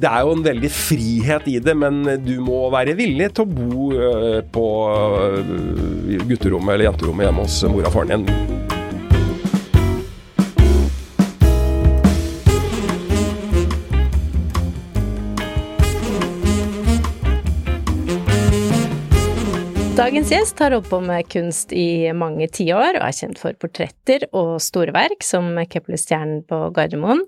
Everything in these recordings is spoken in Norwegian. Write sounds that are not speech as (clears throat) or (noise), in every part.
Det er jo en veldig frihet i det, men du må være villig til å bo øh, på øh, gutterommet eller jenterommet hjemme hos mora og faren din. Dagens gjest har holdt på med kunst i mange tiår og er kjent for portretter og store verk som Kepler-stjernen på Gardermoen.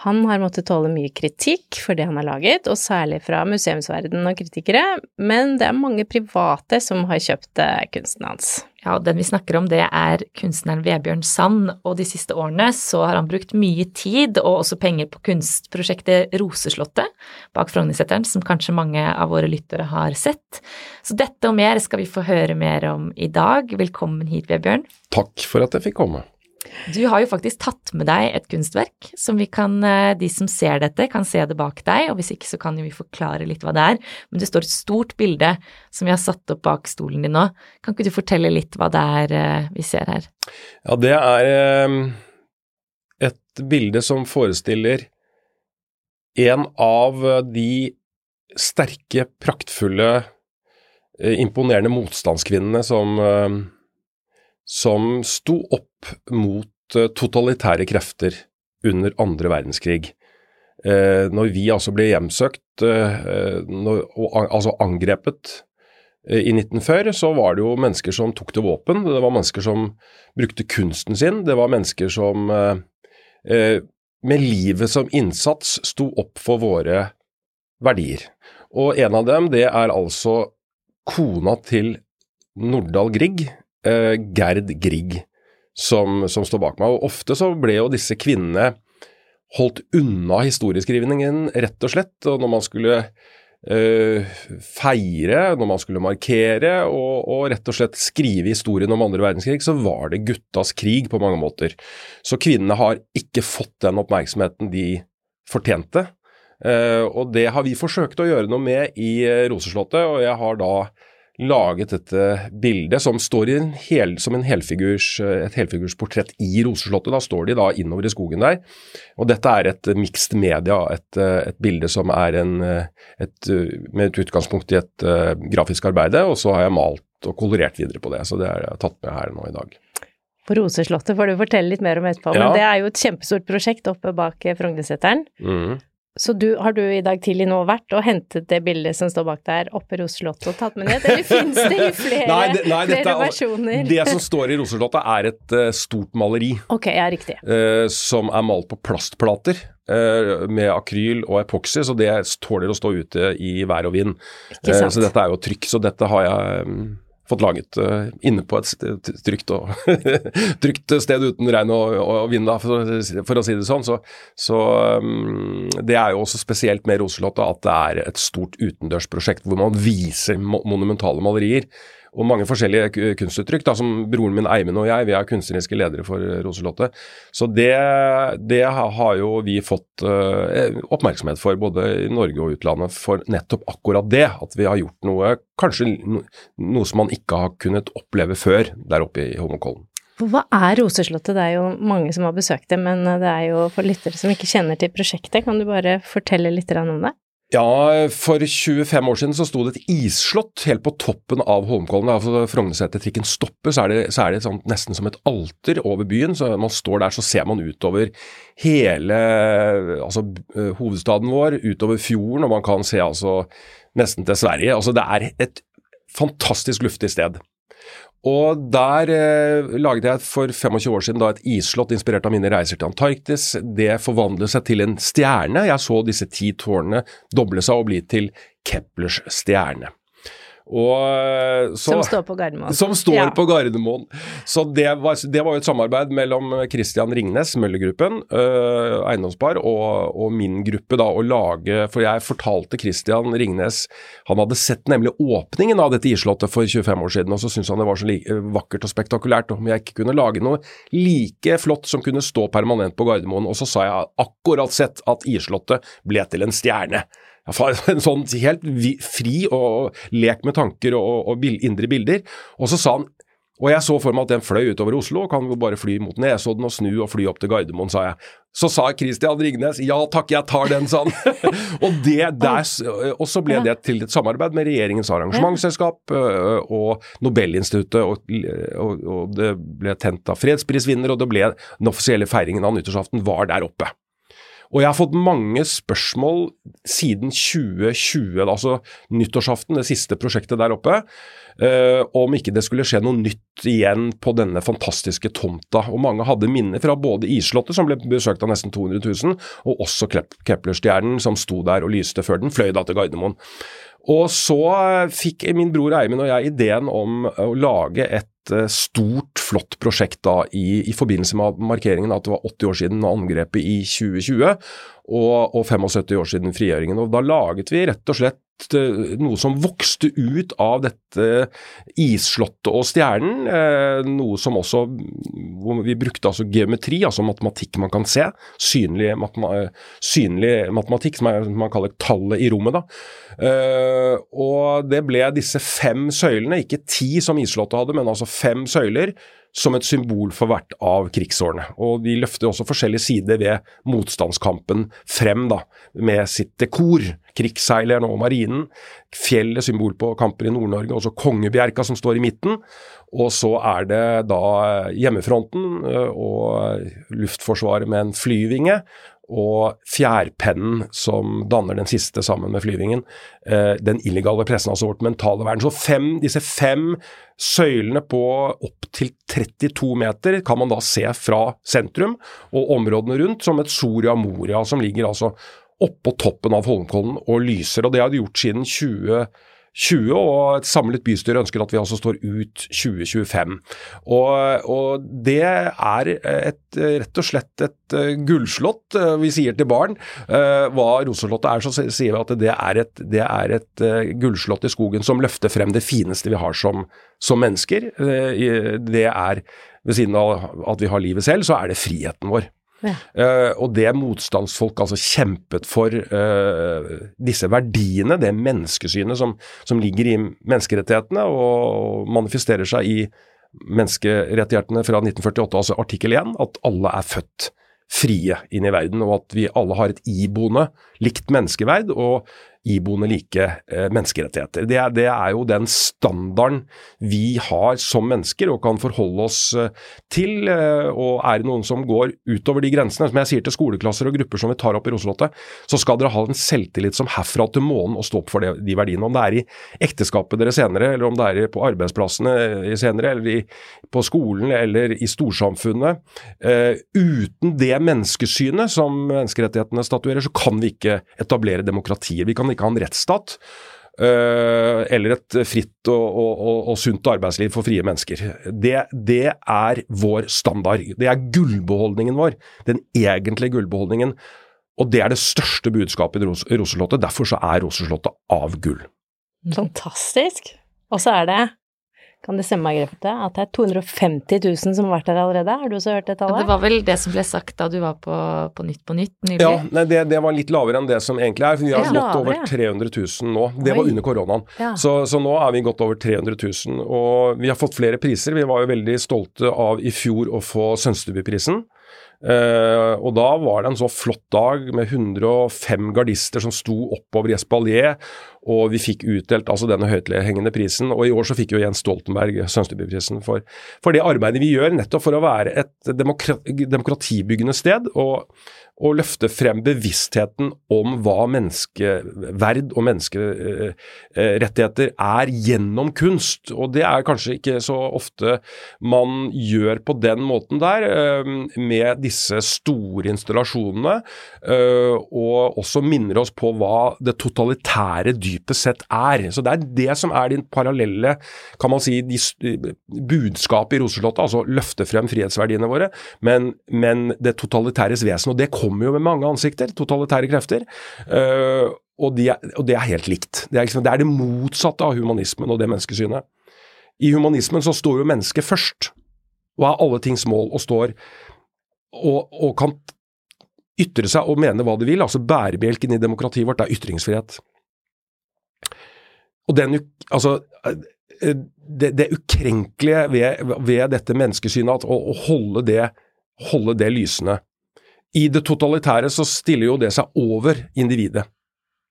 Han har måttet tåle mye kritikk for det han har laget, og særlig fra museumsverdenen og kritikere, men det er mange private som har kjøpt eh, kunsten hans. Ja, og den vi snakker om det er kunstneren Vebjørn Sand, og de siste årene så har han brukt mye tid og også penger på kunstprosjektet Roseslottet bak Frognerseteren, som kanskje mange av våre lyttere har sett. Så dette og mer skal vi få høre mer om i dag. Velkommen hit, Vebjørn. Takk for at jeg fikk komme. Du har jo faktisk tatt med deg et kunstverk som vi kan, eh, de som ser dette, kan se det bak deg, og hvis ikke så kan vi forklare litt hva det er. Men det står et stort bilde som vi har satt opp bak stolen din nå. Kan ikke du fortelle litt hva det er eh, vi ser her? Ja, det er eh, et bilde som forestiller en av de sterke, praktfulle, imponerende motstandskvinnene som, som sto opp mot eh, totalitære krefter under andre verdenskrig. Eh, når vi altså ble hjemsøkt eh, og altså angrepet i 1940, så var det jo mennesker som tok til våpen. Det var mennesker som brukte kunsten sin. Det var mennesker som med livet som innsats sto opp for våre verdier. Og en av dem, det er altså kona til Nordahl Grieg, Gerd Grieg, som, som står bak meg. Og ofte så ble jo disse kvinnene holdt unna historieskrivningen, rett og slett. Og når man skulle øh, feire, når man skulle markere og, og rett og slett skrive historien om andre verdenskrig, så var det guttas krig på mange måter. Så kvinnene har ikke fått den oppmerksomheten de fortjente. Eh, og det har vi forsøkt å gjøre noe med i eh, Roseslottet, og jeg har da laget dette bildet som står i en hel, som en helfigurs, et helfigursportrett i Roseslottet. Da står de da innover i skogen der. Og dette er et mixed media, et, et bilde som er en, et, med et utgangspunkt i et uh, grafisk arbeide, og så har jeg malt og kolorert videre på det. Så det har jeg tatt med her nå i dag. På Roseslottet får du fortelle litt mer om etterpå, Ja. men det er jo et kjempestort prosjekt oppe bak eh, Frognerseteren. Mhm. Så du, har du i dag tidlig nå vært og hentet det bildet som står bak der oppe i Roseslottet og tatt med ned, eller finnes det i (laughs) flere, Nei, det, nei, flere dette, versjoner? det som står i Roseslottet er et uh, stort maleri. Ok, ja, riktig. Uh, som er malt på plastplater uh, med akryl og epoksy, så det tåler å stå ute i vær og vind. Ikke sant. så dette er jo trykk, så dette har jeg mm, fått laget uh, inne på et trygt, og (laughs) trygt sted uten regn og, og vind, da, for, for å si det sånn. Så, så um, det er jo også spesielt med Roselotta at det er et stort utendørsprosjekt hvor man viser mo monumentale malerier og mange forskjellige kunstuttrykk, da, som broren min Eimen og jeg, vi er kunstneriske ledere for Roselotte. Så det, det har jo vi fått uh, oppmerksomhet for, både i Norge og utlandet, for nettopp akkurat det. At vi har gjort noe, kanskje no, noe som man ikke har kunnet oppleve før der oppe i Holmenkollen. Hva er Roseslottet? Det er jo mange som har besøkt det, men det er jo for lyttere som ikke kjenner til prosjektet. Kan du bare fortelle litt om det? Ja, for 25 år siden så sto det et isslott helt på toppen av Holmkollen. Da Frognerseter-trikken stopper, så er det, så er det sånn, nesten som et alter over byen. Så man står der, så ser man utover hele altså, hovedstaden vår, utover fjorden, og man kan se altså nesten til Sverige. Altså det er et fantastisk luftig sted. Og der eh, laget jeg for 25 år siden da et isslott inspirert av mine reiser til Antarktis. Det forvandlet seg til en stjerne. Jeg så disse ti tårnene doble seg og bli til Keplers stjerne. Og, eh, så, Som står på Gardermoen. Som står Ja. på Gardermoen. Så det var, det var jo et samarbeid mellom Christian Ringnes, Møllergruppen, øh, eiendomspar, og, og min gruppe, da, å lage For jeg fortalte Christian Ringnes Han hadde sett nemlig åpningen av dette islottet for 25 år siden, og så syntes han det var så like, vakkert og spektakulært om jeg ikke kunne lage noe like flott som kunne stå permanent på Gardermoen. Og så sa jeg akkurat sett at islottet ble til en stjerne. (laughs) En sånn helt fri og lek med tanker og, og indre bilder. Og så sa han og jeg så for meg at den fløy utover Oslo, og kan jo bare fly mot Nesodden og snu og fly opp til Gardermoen, sa jeg. Så sa Christian Ringnes ja takk, jeg tar den, sa han. (laughs) og, det der, og så ble det til et samarbeid med regjeringens arrangementsselskap øh, og Nobelinstituttet, og, og, og det ble tent av fredsprisvinner, og det ble den offisielle feiringen av nyttårsaften var der oppe. Og jeg har fått mange spørsmål siden 2020, altså nyttårsaften, det siste prosjektet der oppe, eh, om ikke det skulle skje noe nytt igjen på denne fantastiske tomta. Og mange hadde minner fra både Islottet, som ble besøkt av nesten 200 000, og også Keplerstjernen, som sto der og lyste før den fløy da til Gardermoen. Og så fikk min bror Eimin og jeg ideen om å lage et eh, stort, flott prosjekt da i, i forbindelse med markeringen at det var 80 år siden angrepet i 2020 og, og 75 år siden frigjøringen. Og da laget vi rett og slett noe som vokste ut av dette isslottet og stjernen. Eh, noe som også hvor Vi brukte altså geometri, altså matematikk man kan se. Synlig, matema, synlig matematikk, som er, man kaller tallet i rommet. da. Eh, og det ble disse fem søylene, ikke ti som isslottet hadde, men altså fem søyler som et symbol for hvert av krigsårene. Og de løfter også forskjellige sider ved motstandskampen frem, da, med sitt dekor. Krigsseileren og marinen. Fjellet, symbol på kamper i Nord-Norge. Også Kongebjerka som står i midten. Og så er det da hjemmefronten øh, og Luftforsvaret med en flyvinge. Og fjærpennen som danner den siste sammen med flyvingen. Eh, den illegale pressen, altså vårt mentale verden. Så fem, disse fem søylene på opptil 32 meter kan man da se fra sentrum og områdene rundt som et Soria Moria, som ligger altså oppå toppen av Holmenkollen og lyser. Og det har de gjort siden 2020. 20, og et samlet bystyre ønsker at vi altså står ut 2025. Og, og det er et, rett og slett et uh, gullslott. Uh, vi sier til barn uh, hva Rosenslottet er, så sier vi at det er et, det er et gullslott i skogen som løfter frem det fineste vi har som, som mennesker. det er, ved siden av at vi har livet selv, så er det friheten vår. Uh, og det motstandsfolk altså kjempet for uh, disse verdiene, det menneskesynet som, som, ligger i menneskerettighetene og manifesterer seg i menneskerettighetene fra 1948, altså artikkel 1, at alle er født frie inn i verden, og at vi alle har et iboende likt menneskeverd og iboende like eh, menneskerettigheter. Det er, det er, jo den standarden vi har som mennesker og kan forholde oss eh, til. Eh, og er det noen som går utover de grensene, som jeg sier til skoleklasser og grupper som vi tar opp i Roselottet, så skal dere ha en selvtillit som herfra til månen og stå opp for de verdiene. Om det er i ekteskapet dere senere, eller om det er på arbeidsplassene senere, eller i, på skolen eller i storsamfunnet. Uh, uten det menneskesynet som menneskerettighetene statuerer, så kan vi ikke etablere demokratier. Vi kan ikke ha en rettsstat. Uh, eller et fritt og, og, og, sunt arbeidsliv for frie mennesker. Det, det, er vår standard. Det er gullbeholdningen vår. Den egentlige gullbeholdningen. Og det er det største budskapet i Ros Roseslottet. Derfor så er Roseslottet av gull. Fantastisk. Og så er det kan det stemme, Margrethe, at det er 250 000 som har vært der allerede? Har du også hørt det tallet? Det var vel det som ble sagt da du var på, på Nytt på Nytt nylig? Ja, nei, det, det, var litt lavere enn det som egentlig er. for Vi har Ja, gått lavere, over 300 000 nå. Det var under koronaen. Ja. Så, så nå er vi gått over 300 000. Og vi har fått flere priser. Vi var jo veldig stolte av i fjor å få Sønstebyprisen. Eh, og da var det en så flott dag med 105 gardister som sto oppover i espalier, og vi fikk utdelt altså denne høythengende prisen. Og i år så fikk jo Jens Stoltenberg Sønstebyprisen for, for det arbeidet vi gjør nettopp for å være et demokrati, demokratibyggende sted. og og løfte frem bevisstheten om hva menneskeverd og menneskerettigheter er gjennom kunst. Og det er kanskje ikke så ofte man gjør på den måten der, eh, med disse store installasjonene, øh, og også minner oss på hva det totalitære dypest sett er. Så det er det som er din parallelle, kan man si, de budskapet i Roseslottet, altså løfte frem frihetsverdiene våre, men, men det totalitæres vesen. Og det kommer jo med mange ansikter, totalitære krefter. Øh, og, de det er helt likt. Det er, liksom, det er det motsatte av humanismen og det menneskesynet. I humanismen så står jo mennesket først, og er alle tings mål, og står og, og kan ytre seg og mene hva de vil. Altså bærebjelken i demokratiet vårt er ytringsfrihet. Og den, altså, det, det ukrenkelige ved, ved, dette menneskesynet, at å, å holde, det, holde det lysende I det totalitære så stiller jo det seg over individet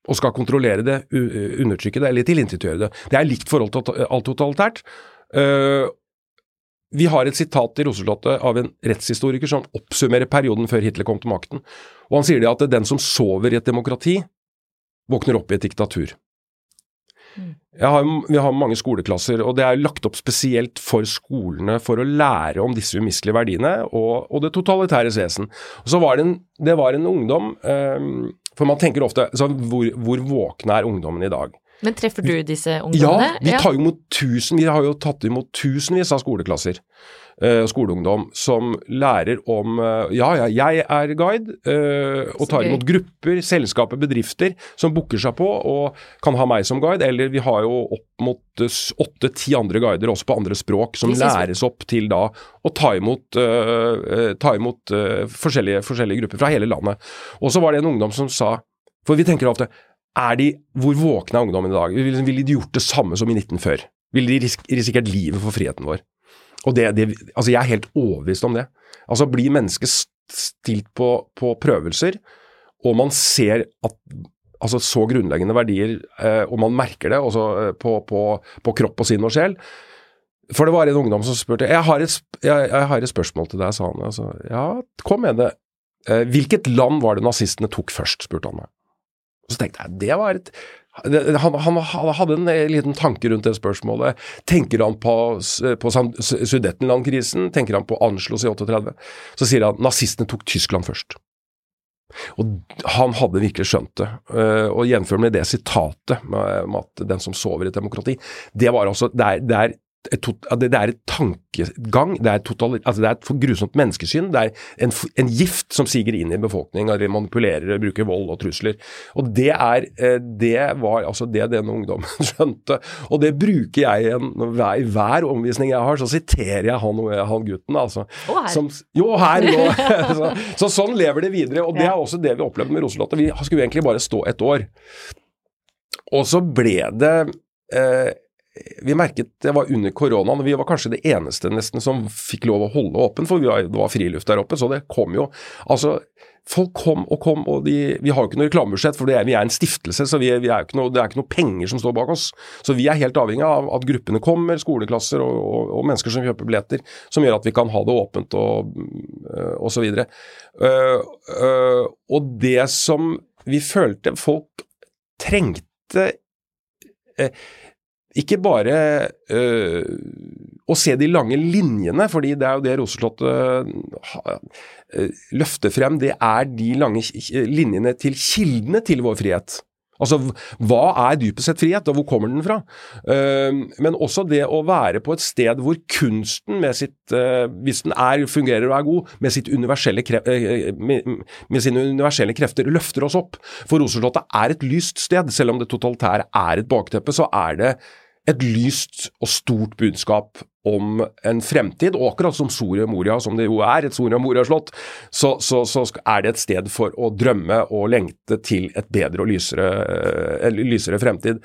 og skal kontrollere det, undertrykke det eller tilintetgjøre det. Det er likt forhold til alt totalitært. Uh, vi har et sitat i Roseslottet av en rettshistoriker som oppsummerer perioden før Hitler kom til makten. Og Han sier det at den som sover i et demokrati, våkner opp i et diktatur. Mm. Har, vi har mange skoleklasser, og det er lagt opp spesielt for skolene for å lære om disse umistelige verdiene og, og det totalitære vesen. Og så var det, en, det var en ungdom um, For man tenker ofte hvor, hvor våkne er ungdommen i dag? Men treffer du disse ungdommene? Ja, vi, tar imot tusen, vi har jo tatt imot tusenvis av skoleklasser. Uh, skoleungdom som lærer om uh, Ja, ja, jeg er guide uh, og tar imot grupper, selskaper, bedrifter som booker seg på og kan ha meg som guide. Eller vi har jo opp mot åtte-ti andre guider også på andre språk som læres opp til da å ta imot, ta imot forskjellige, forskjellige grupper fra hele landet. Og så var det en ungdom som sa For vi tenker ofte de, Hvor våkne er ungdommen i dag? Ville, vil de gjort det samme som i 1940? Ville de risk, risikert livet for friheten vår? Og det, det, altså Jeg er helt overbevist om det. Altså Blir mennesket stilt på, på, prøvelser, og man ser at altså så grunnleggende verdier, eh, og man merker det også eh, på, på, på, kropp og sinn og sjel For det var en ungdom som spurte jeg har et, jeg, jeg har et spørsmål til deg, sa han. Altså, ja, kom med det. Eh, hvilket land var det nazistene tok først, spurte han meg. Og så tenkte jeg det var et han, han, hadde en liten tanke rundt det spørsmålet. Tenker han på, på Sudetenland-krisen? Tenker han på Anschluss i 38? Så sier han nazistene tok Tyskland først. Og han hadde virkelig skjønt det. Eh, og jevnfør med det sitatet med at den som sover i et demokrati, det var altså det er, det er det er et tankegang, det er, total, altså det er et grusomt menneskesyn. Det er en, en, gift som siger inn i befolkningen, De manipulerer, bruker vold og trusler. Og Det er, eh, det var altså det denne ungdommen (laughs) skjønte. Og det bruker jeg igjen i hver omvisning jeg har, så siterer jeg han, han gutten. altså. Og her. Som, jo, her nå. (laughs) (laughs) så, så, sånn lever det videre. Og det er også det vi opplevde med Roselotte. Vi skulle egentlig bare stå et år. Og så ble det eh, vi merket det var under koronaen, og vi var kanskje det eneste nesten som fikk lov å holde åpen, for det var friluft der oppe. Så det kom jo Altså, folk kom og kom, og de, vi har jo ikke noe reklamebudsjett, for er, vi er en stiftelse, så vi, vi er noe, det er ikke noe penger som står bak oss. Så vi er helt avhengig av at gruppene kommer, skoleklasser og, og, og mennesker som kjøper billetter, som gjør at vi kan ha det åpent og, øh, og så videre. Uh, uh, og det som vi følte folk trengte uh, ikke bare øh, å se de lange linjene, fordi det er jo det Roseslottet øh, løfter frem. Det er de lange linjene til kildene til vår frihet. Altså, hva er dypest sett frihet, og hvor kommer den fra? Uh, men også det å være på et sted hvor kunsten, sitt, hvis den er, fungerer og er god, med, med, sine universelle krefter løfter oss opp. For Rosenslottet er et lyst sted. Selv om det totalitære er et bakteppe, så er det et lyst og stort budskap om en fremtid. Og akkurat som Soria Moria, som det jo er, et Soria Moria-slott, så, så, så, er det et sted for å drømme og lengte til et bedre og lysere, lysere fremtid.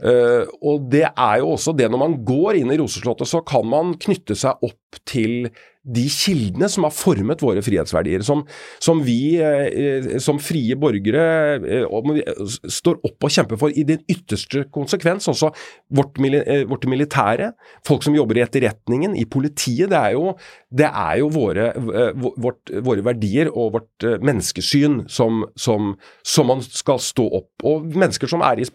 Uh, og det er jo også det, når man går inn i Roseslottet, så kan man knytte seg opp til de kildene som har formet våre frihetsverdier, som, som vi eh, som frie borgere eh, står opp og kjemper for i den ytterste konsekvens. Også vårt, eh, vårt, militære, folk som jobber i etterretningen, i politiet. Det er jo, det er jo våre, eh, vårt, våre, verdier og vårt eh, menneskesyn som, som, som, man skal stå opp. Og mennesker som er i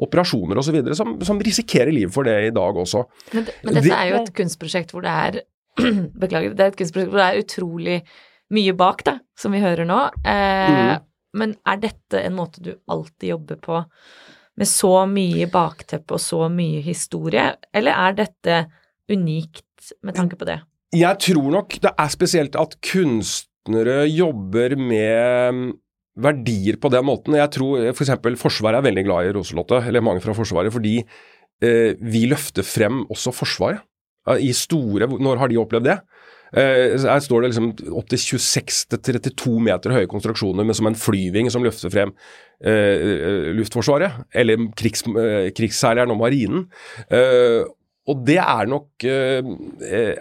operasjoner osv., som, som risikerer livet for det i dag også. Men, men dette er jo et kunstprosjekt hvor det er (clears throat) Beklager. Det er et kunstprosjekt hvor det er utrolig mye bak, da, som vi hører nå. Eh, Mm. Men er dette en måte du alltid jobber på, med så mye bakteppe og så mye historie, eller er dette unikt med tanke på det? Jeg tror nok det er spesielt at kunstnere jobber med mm, verdier på den måten. Jeg tror f.eks. For Forsvaret er veldig glad i Roselotte, eller mange fra Forsvaret, fordi eh, vi løfter frem også Forsvaret. Eh, I store Når har de opplevd det? Eh, her står det liksom opptil 26-32 meter høye konstruksjoner med som en flyving som løfter frem eh, Luftforsvaret, eller krigs, eh, krigsseileren og marinen. Eh, og det er nok eh, eh,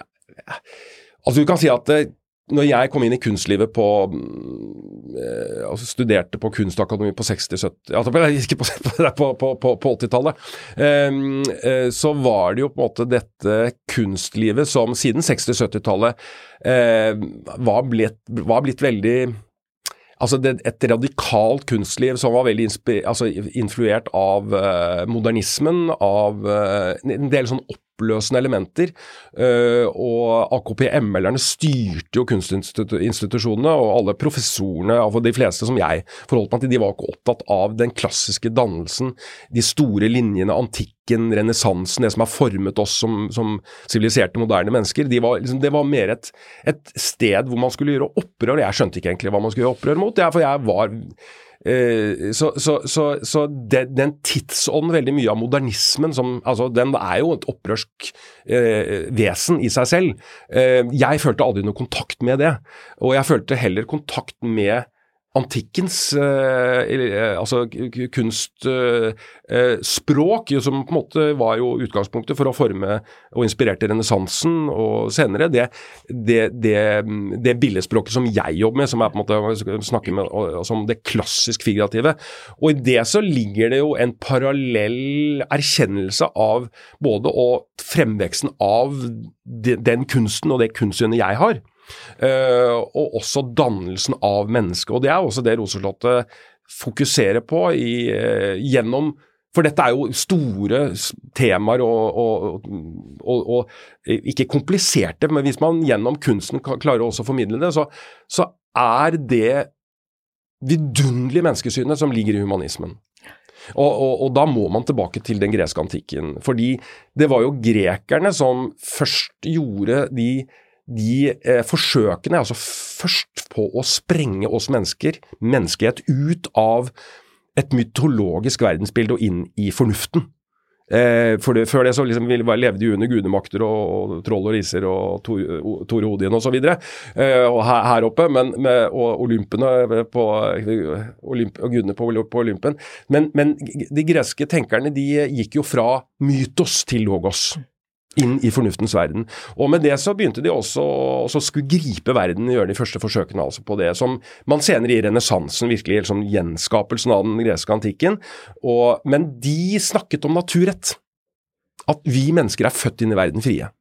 Altså Du kan si at eh, når jeg kom inn i kunstlivet på eh, altså Studerte på Kunstakademi på 60-70 altså, (laughs) på, på, på, på, på 80-tallet. Eh, eh, så var det jo på en måte dette kunstlivet som siden 60-70-tallet eh, var, var blitt veldig Altså det, et radikalt kunstliv som var veldig altså influert av eh, modernismen, av eh, en del sånn oppløsende elementer. eh, og AKP-ML-erne styrte jo kunstinstitusjonene, og alle professorene, altså de fleste som jeg forholdt meg til, de var ikke opptatt av den klassiske dannelsen, de store linjene, antikken, renessansen, det som har formet oss som siviliserte, moderne mennesker. De var, liksom, det var mer et, et sted hvor man skulle gjøre opprør. Jeg skjønte ikke egentlig hva man skulle gjøre opprør mot, for jeg var så, så, så, så den, den tidsånden, veldig mye av modernismen, som, altså, den er jo et opprørsk eh, vesen i seg selv. Eh, jeg følte aldri noe kontakt med det, og jeg følte heller kontakt med antikkens eh, eh, altså kunstspråk, kunstspråk, som på en måte var jo utgangspunktet for å forme og inspirerte renessansen og senere. Det, det, det, det billedspråket som jeg jobber med, som er på en måte snakker med som det klassisk figurative. Og i det så ligger det jo en parallell erkjennelse av både og fremveksten av de- den kunsten og det kunstsynet jeg har. Eh, og også dannelsen av mennesket. Og det er også det Roseslottet fokuserer på i, eh, gjennom For dette er jo store temaer og, og, og, og ikke kompliserte, men hvis man gjennom kunsten klarer også å formidle det, så, så er det vidunderlige menneskesynet som ligger i humanismen. Og da må man tilbake til den greske antikken. Fordi det var jo grekerne som først gjorde de, de eh, forsøkene, altså først på å sprenge oss mennesker, menneskehet, ut av et mytologisk verdensbilde og inn i fornuften. Eh, for det, før det så liksom, vi levde vi under gudemakter og, og troll og riser og Tore Odin osv. Eh, og her, her oppe, men med, og olympene på, olymp, og gudene på, på Olympen. Men, men de greske tenkerne de gikk jo fra mytos til logos. Inn i fornuftens verden. Og med det så begynte de også å skulle gripe verden, gjøre de første forsøkene altså på det som man senere i renessansen virkelig, liksom gjenskapelsen av den greske antikken. Og, men de snakket om naturrett. At vi mennesker er født inn i verden frie.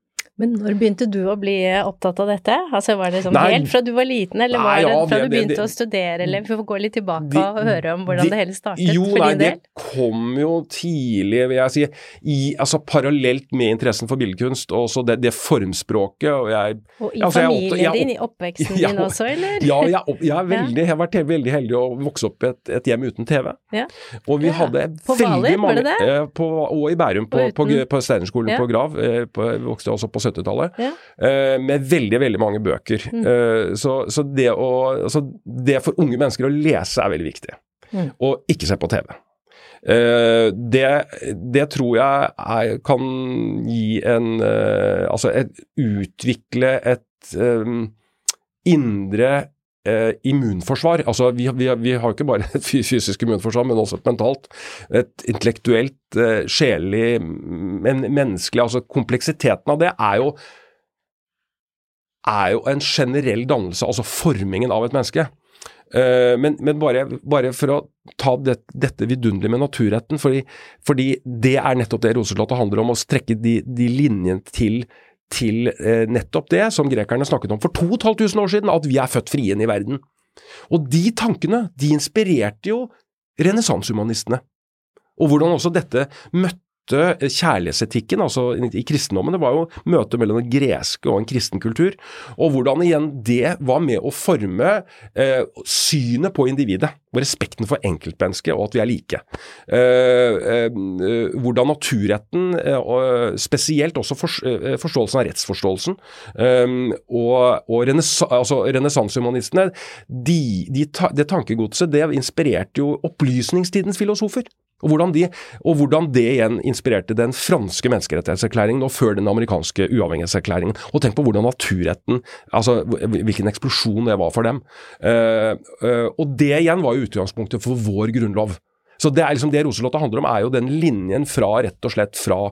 Men når begynte du å bli opptatt av dette? Altså Var det sånn Nei. helt fra du var liten, eller Nei, var det ja, fra det- du begynte det- å studere, eller vi får gå litt tilbake det, og høre om hvordan de- det hele startet Jo, for nei, din det kom jo tidlig, vil jeg si, i, altså parallelt med interessen for billedkunst, og så det, formspråket, og jeg Og i Altså, jeg familien jeg er din, i oppveksten (laughs) Ja, din også, eller? Ja, jeg, jeg, (laughs) veldig, jeg har vært veldig heldig å vokse opp i et, et hjem uten TV. Ja. Og vi Ja. hadde På veldig Hvaler, var det det? eh, På, og i Bærum, på, på, på, på Steinerskolen Ja. på Grav. Eh, på, vokste også på 70-tallet. Ja. Eh, med veldig, veldig mange bøker. Mm. Eh, så, så, det å, så, det for unge mennesker å lese er veldig viktig. Mm. Og ikke se på TV. Eh, det, det tror jeg er, kan gi en eh, Altså et, utvikle et eh, indre eh, immunforsvar. Altså, vi, vi, vi har ikke bare (laughs) et fysisk immunforsvar, men også et mentalt. Et intellektuelt, eh, sjelelig, men menneskelig. Altså kompleksiteten av det er jo er jo en generell dannelse, altså formingen av et menneske. Eh, men, men bare, bare for å ta det, dette vidunderlige med naturretten, fordi, fordi det er nettopp det Roseslottet handler om, å strekke de, de linjene til, til eh, nettopp det som grekerne snakket om for 2500 år siden, at vi er født frie inn i verden. Og de tankene, de inspirerte jo renessansehumanistene. Og hvordan også dette møtte kjærlighetsetikken, altså i kristendommen. Det var jo møtet mellom den greske og en kristen kultur. Og hvordan igjen det var med å forme eh, synet på individet. Og respekten for enkeltmennesket, og at vi er like. Eh, eh, hvordan naturretten, eh, spesielt også for, eh, forståelsen av rettsforståelsen, eh, og, og altså, renessansehumanistene, de, de det tankegodset det inspirerte jo opplysningstidens filosofer. Og hvordan, de, og hvordan, det igjen inspirerte den franske menneskerettighetserklæringen og før den amerikanske uavhengighetserklæringen. Og tenk på hvordan naturretten altså Hvilken eksplosjon det var for dem. Uh, uh, og det igjen var jo utgangspunktet for vår grunnlov. Så det er liksom det Roselotta handler om, er jo den linjen fra rett og slett fra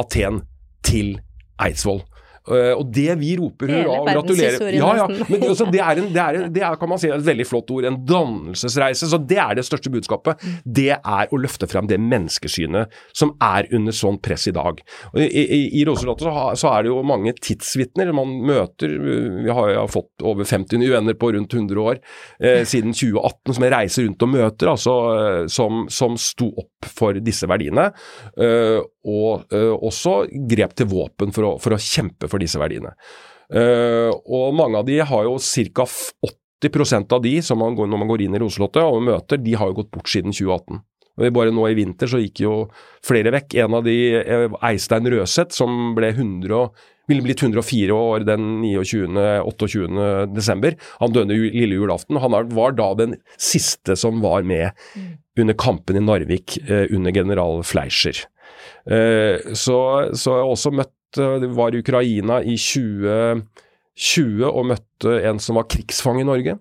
Aten til Eidsvoll. Uh, og det vi roper hurra og gratulerer ja, ja, men altså, det, er en, det, er en, det er kan man si, et veldig flott ord. En dannelsesreise. Så det er det største budskapet. Det er å løfte frem det menneskesynet som er under sånn press i dag. Og I, i, i Roselotte så, så, er det jo mange tidsvitner man møter. Vi har jo fått over 50 nye venner på rundt 100 år eh, siden 2018 som jeg reiser rundt og møter, altså eh, som, som sto opp for disse verdiene. Uh, og uh, også grep til våpen for å, for å kjempe for disse verdiene. Uh, og mange av de har jo ca. 80% av de som man går, når man går inn i Roselottet og møter, de har jo gått bort siden 2018. Og Bare nå i vinter så gikk jo flere vekk. En av de, eh, Eistein Røseth, som ble 100, ville blitt 104 år den 29.-28. desember. Han døde lille julaften. Han var da den siste som var med under kampen i Narvik eh, under general Fleischer. Eh, så, så jeg har også møtt Eh, var i Ukraina i 2020 og møtte en som var krigsfange i Norge.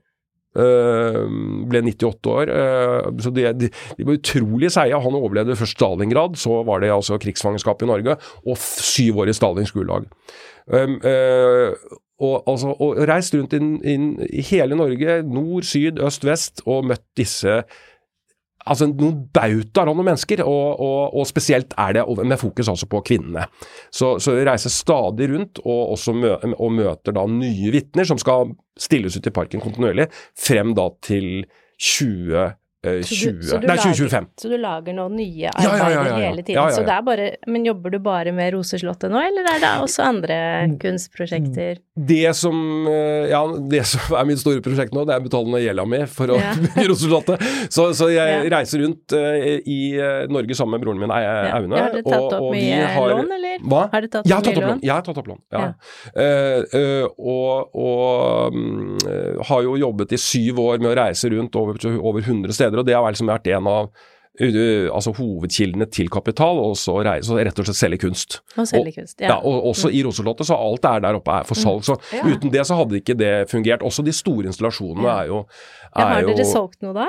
Uh, ble 98 år. Uh, så de, de, de, var utrolig seige. Han overlevde først Stalingrad, så var det altså krigsfangenskap i Norge, og syv år i Stalins gulag. Um, uh, og, altså, og, reist rundt inn, inn, i hele Norge, nord, syd, øst, vest, og møtt disse altså noen bautaer av noen mennesker, og, og, og, spesielt er det med fokus altså på kvinnene. Så, så vi reiser stadig rundt og, mø, og møter da nye vitner som skal stilles ut i parken kontinuerlig, frem da til 20 20, så du, så du nei, 2025. så du lager noen nye arbeider ja, ja, ja, hele tiden. Så det er bare Men jobber du bare med Roseslottet nå, eller er det også andre kunstprosjekter? Det som, eh, ja, det som er mitt store prosjekt nå, det er å betale gjelda mi for å (laughs) bygge Roseslottet. Så, så, jeg reiser rundt uh, i uh, Norge sammen med broren min Aune. har dere tatt opp mye har, lån, eller? Hva? Har dere tatt opp mye lån? Jeg har tatt opp lån, ja. Uh, og, og um, har jo jobbet i syv år med å reise rundt over, over 100 steder steder, og det har liksom vært en av altså hovedkildene til kapital, og så, så rett og slett selge kunst. Og selge kunst, ja. ja og også mm. i Roselottet, så alt det er der oppe er for salg. Så ja. uten det så hadde ikke det fungert. Også de store installasjonene ja. er jo er Har dere jo, solgt noe da?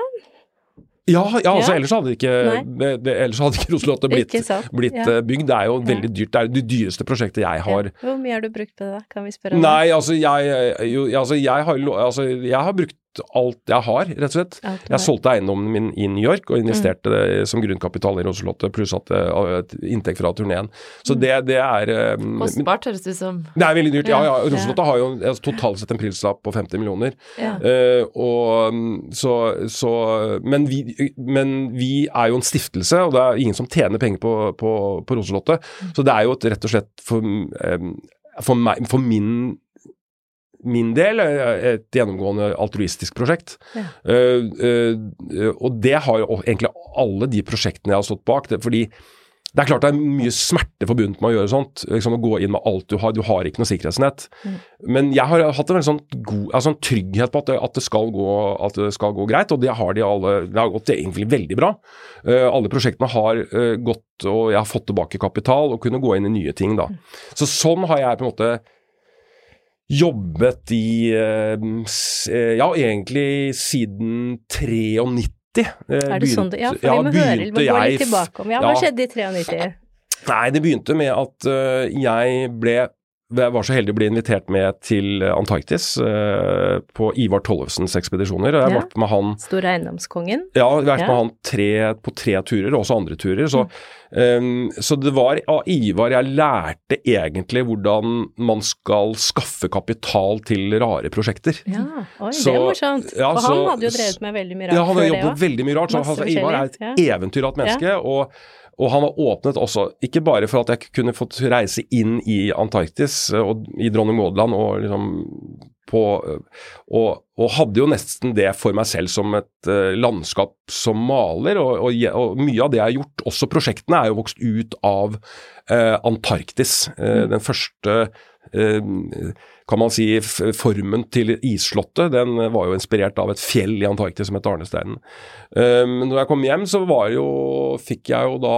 Ja, ja, altså ellers hadde ikke, det, det, ellers hadde ikke Roselottet blitt, blitt. Eh, bygd. Det er jo veldig dyrt. Det er det dyreste prosjektet jeg har. Hvor mye har du brukt på det, da? Kan vi spørre om Nei, altså jeg, jo, altså jeg, har, altså jeg har brukt alt jeg har, rett og slett. Jeg solgte eiendommen min i New York og investerte mm. det som grunnkapital i Roselottet, pluss at et inntekt fra turneen. Så det, det er um, Kostbart, høres det ut som. Det er veldig dyrt, ja. ja. Roselottet har jo altså, totalt sett en prislapp på 50 millioner. Ja. Uh, og mm, så, så men, vi, men, vi, er jo en stiftelse, og det er ingen som tjener penger på, på, på Roselottet. Mm. Så det er jo et, rett og slett for, um, for, meg, for min min del et gjennomgående altruistisk prosjekt. Ja. Uh, uh, og det har jo egentlig alle de prosjektene jeg har stått bak. Det, fordi det er klart det er mye smerte forbundet med å gjøre sånt. Liksom å gå inn med alt du har. Du har ikke noe sikkerhetsnett. Mm. Men jeg har hatt en veldig sånn god, altså en trygghet på at det, at, det gå, at det, skal gå, greit, og det har de alle. Det har gått egentlig veldig bra. Uh, alle prosjektene har gått, og jeg har fått tilbake kapital og kunne gå inn i nye ting da. Mm. Så sånn har jeg på en måte jobbet i eh, Ja, egentlig siden 93. Eh, er det sånn det, Ja, for ja, vi må høre, vi må gå litt tilbake om Ja, hva ja, skjedde i 93? Nei, det begynte med at jeg ble jeg var så heldig å bli invitert med til Antarktis eh, på Ivar Tollefsens ekspedisjoner. og Jeg har Ja. vært med han Store eiendomskongen. ja, jeg har vært Ja. med han tre, på tre turer, og også andre turer. Så, um, så det var av Ivar jeg lærte egentlig hvordan man skal skaffe kapital til rare prosjekter. Ja, oi, Så- det er morsomt. ja, For han hadde jo drevet med veldig mye rart Ja, han hadde jobbet veldig mye rart. Så altså, Ivar er et ja. eventyr av et menneske. Og, og han har åpnet også, ikke bare for at jeg kunne fått reise inn i Antarktis eh, og i Dronning Maud-land og liksom på og, og hadde jo nesten det for meg selv som et uh, landskap som maler, og, og, og mye av det jeg har gjort, også prosjektene, er jo vokst ut av uh, Antarktis. Eh, Den første kan man si formen til isslottet, den var jo inspirert av et fjell i Antarktis som het Arnesteinen. Um, når jeg kom hjem, så var jo, fikk jeg jo da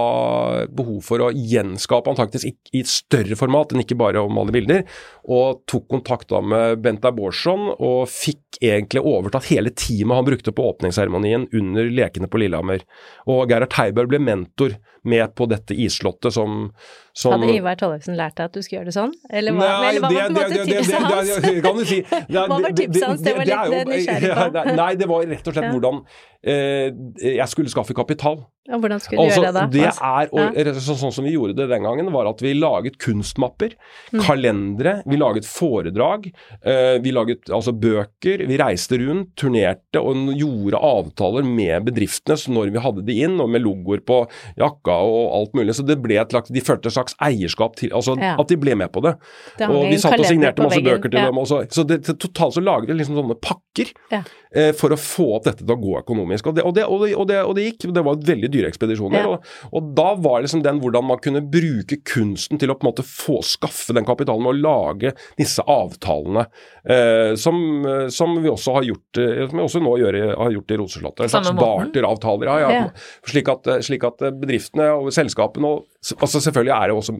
behov for å gjenskape Antarktis i, et større format enn ikke bare å male bilder, og tok kontakt da med Bent Bårdsson og fikk egentlig overtatt hele teamet han brukte på åpningsseremonien under lekene på Lillehammer. Og Gerhard Heiberg ble mentor med på dette isslottet som, som Hadde Ivar Tollefsen lært deg at du skulle gjøre det sånn? Eller hva, Nei, eller hva var på en måte det- det- tipset det- hans? det- det kan du si. Det Hva var tipset hans? Det var litt er nysgjerrig på. (laughs) Nei, det var rett og slett hvordan eh, jeg skulle skaffe kapital. Ja, hvordan skulle du Altså, gjøre det da? det er, og, Ja. så, sånn som vi gjorde det den gangen, var at vi laget kunstmapper, Mm. kalendere, vi laget foredrag, uh, vi laget altså bøker, vi reiste rundt, turnerte og gjorde avtaler med bedriftene så når vi hadde de inn, og med logoer på jakka og alt mulig. Så det ble et slags, de følte et slags eierskap til, altså Ja. at de ble med på det. Det og vi satt og signerte masse veggen, bøker til ja. dem også. Så det, totalt så laget vi liksom sånne pakker Ja. eh, for å få opp dette til å gå økonomisk. Og det, og det, og det, og det, og det gikk. Det var veldig dyre ekspedisjoner. Ja. Og, og da var liksom den hvordan man kunne bruke kunsten til å på en måte få skaffe den kapitalen med å lage disse avtalene, eh, som, eh, som vi også har gjort eh, som vi også nå gjør, har gjort i Roseslottet. En slags barteravtaler. Ja, ja. Slik, at, slik at eh, bedriftene og selskapene og altså Selvfølgelig er det også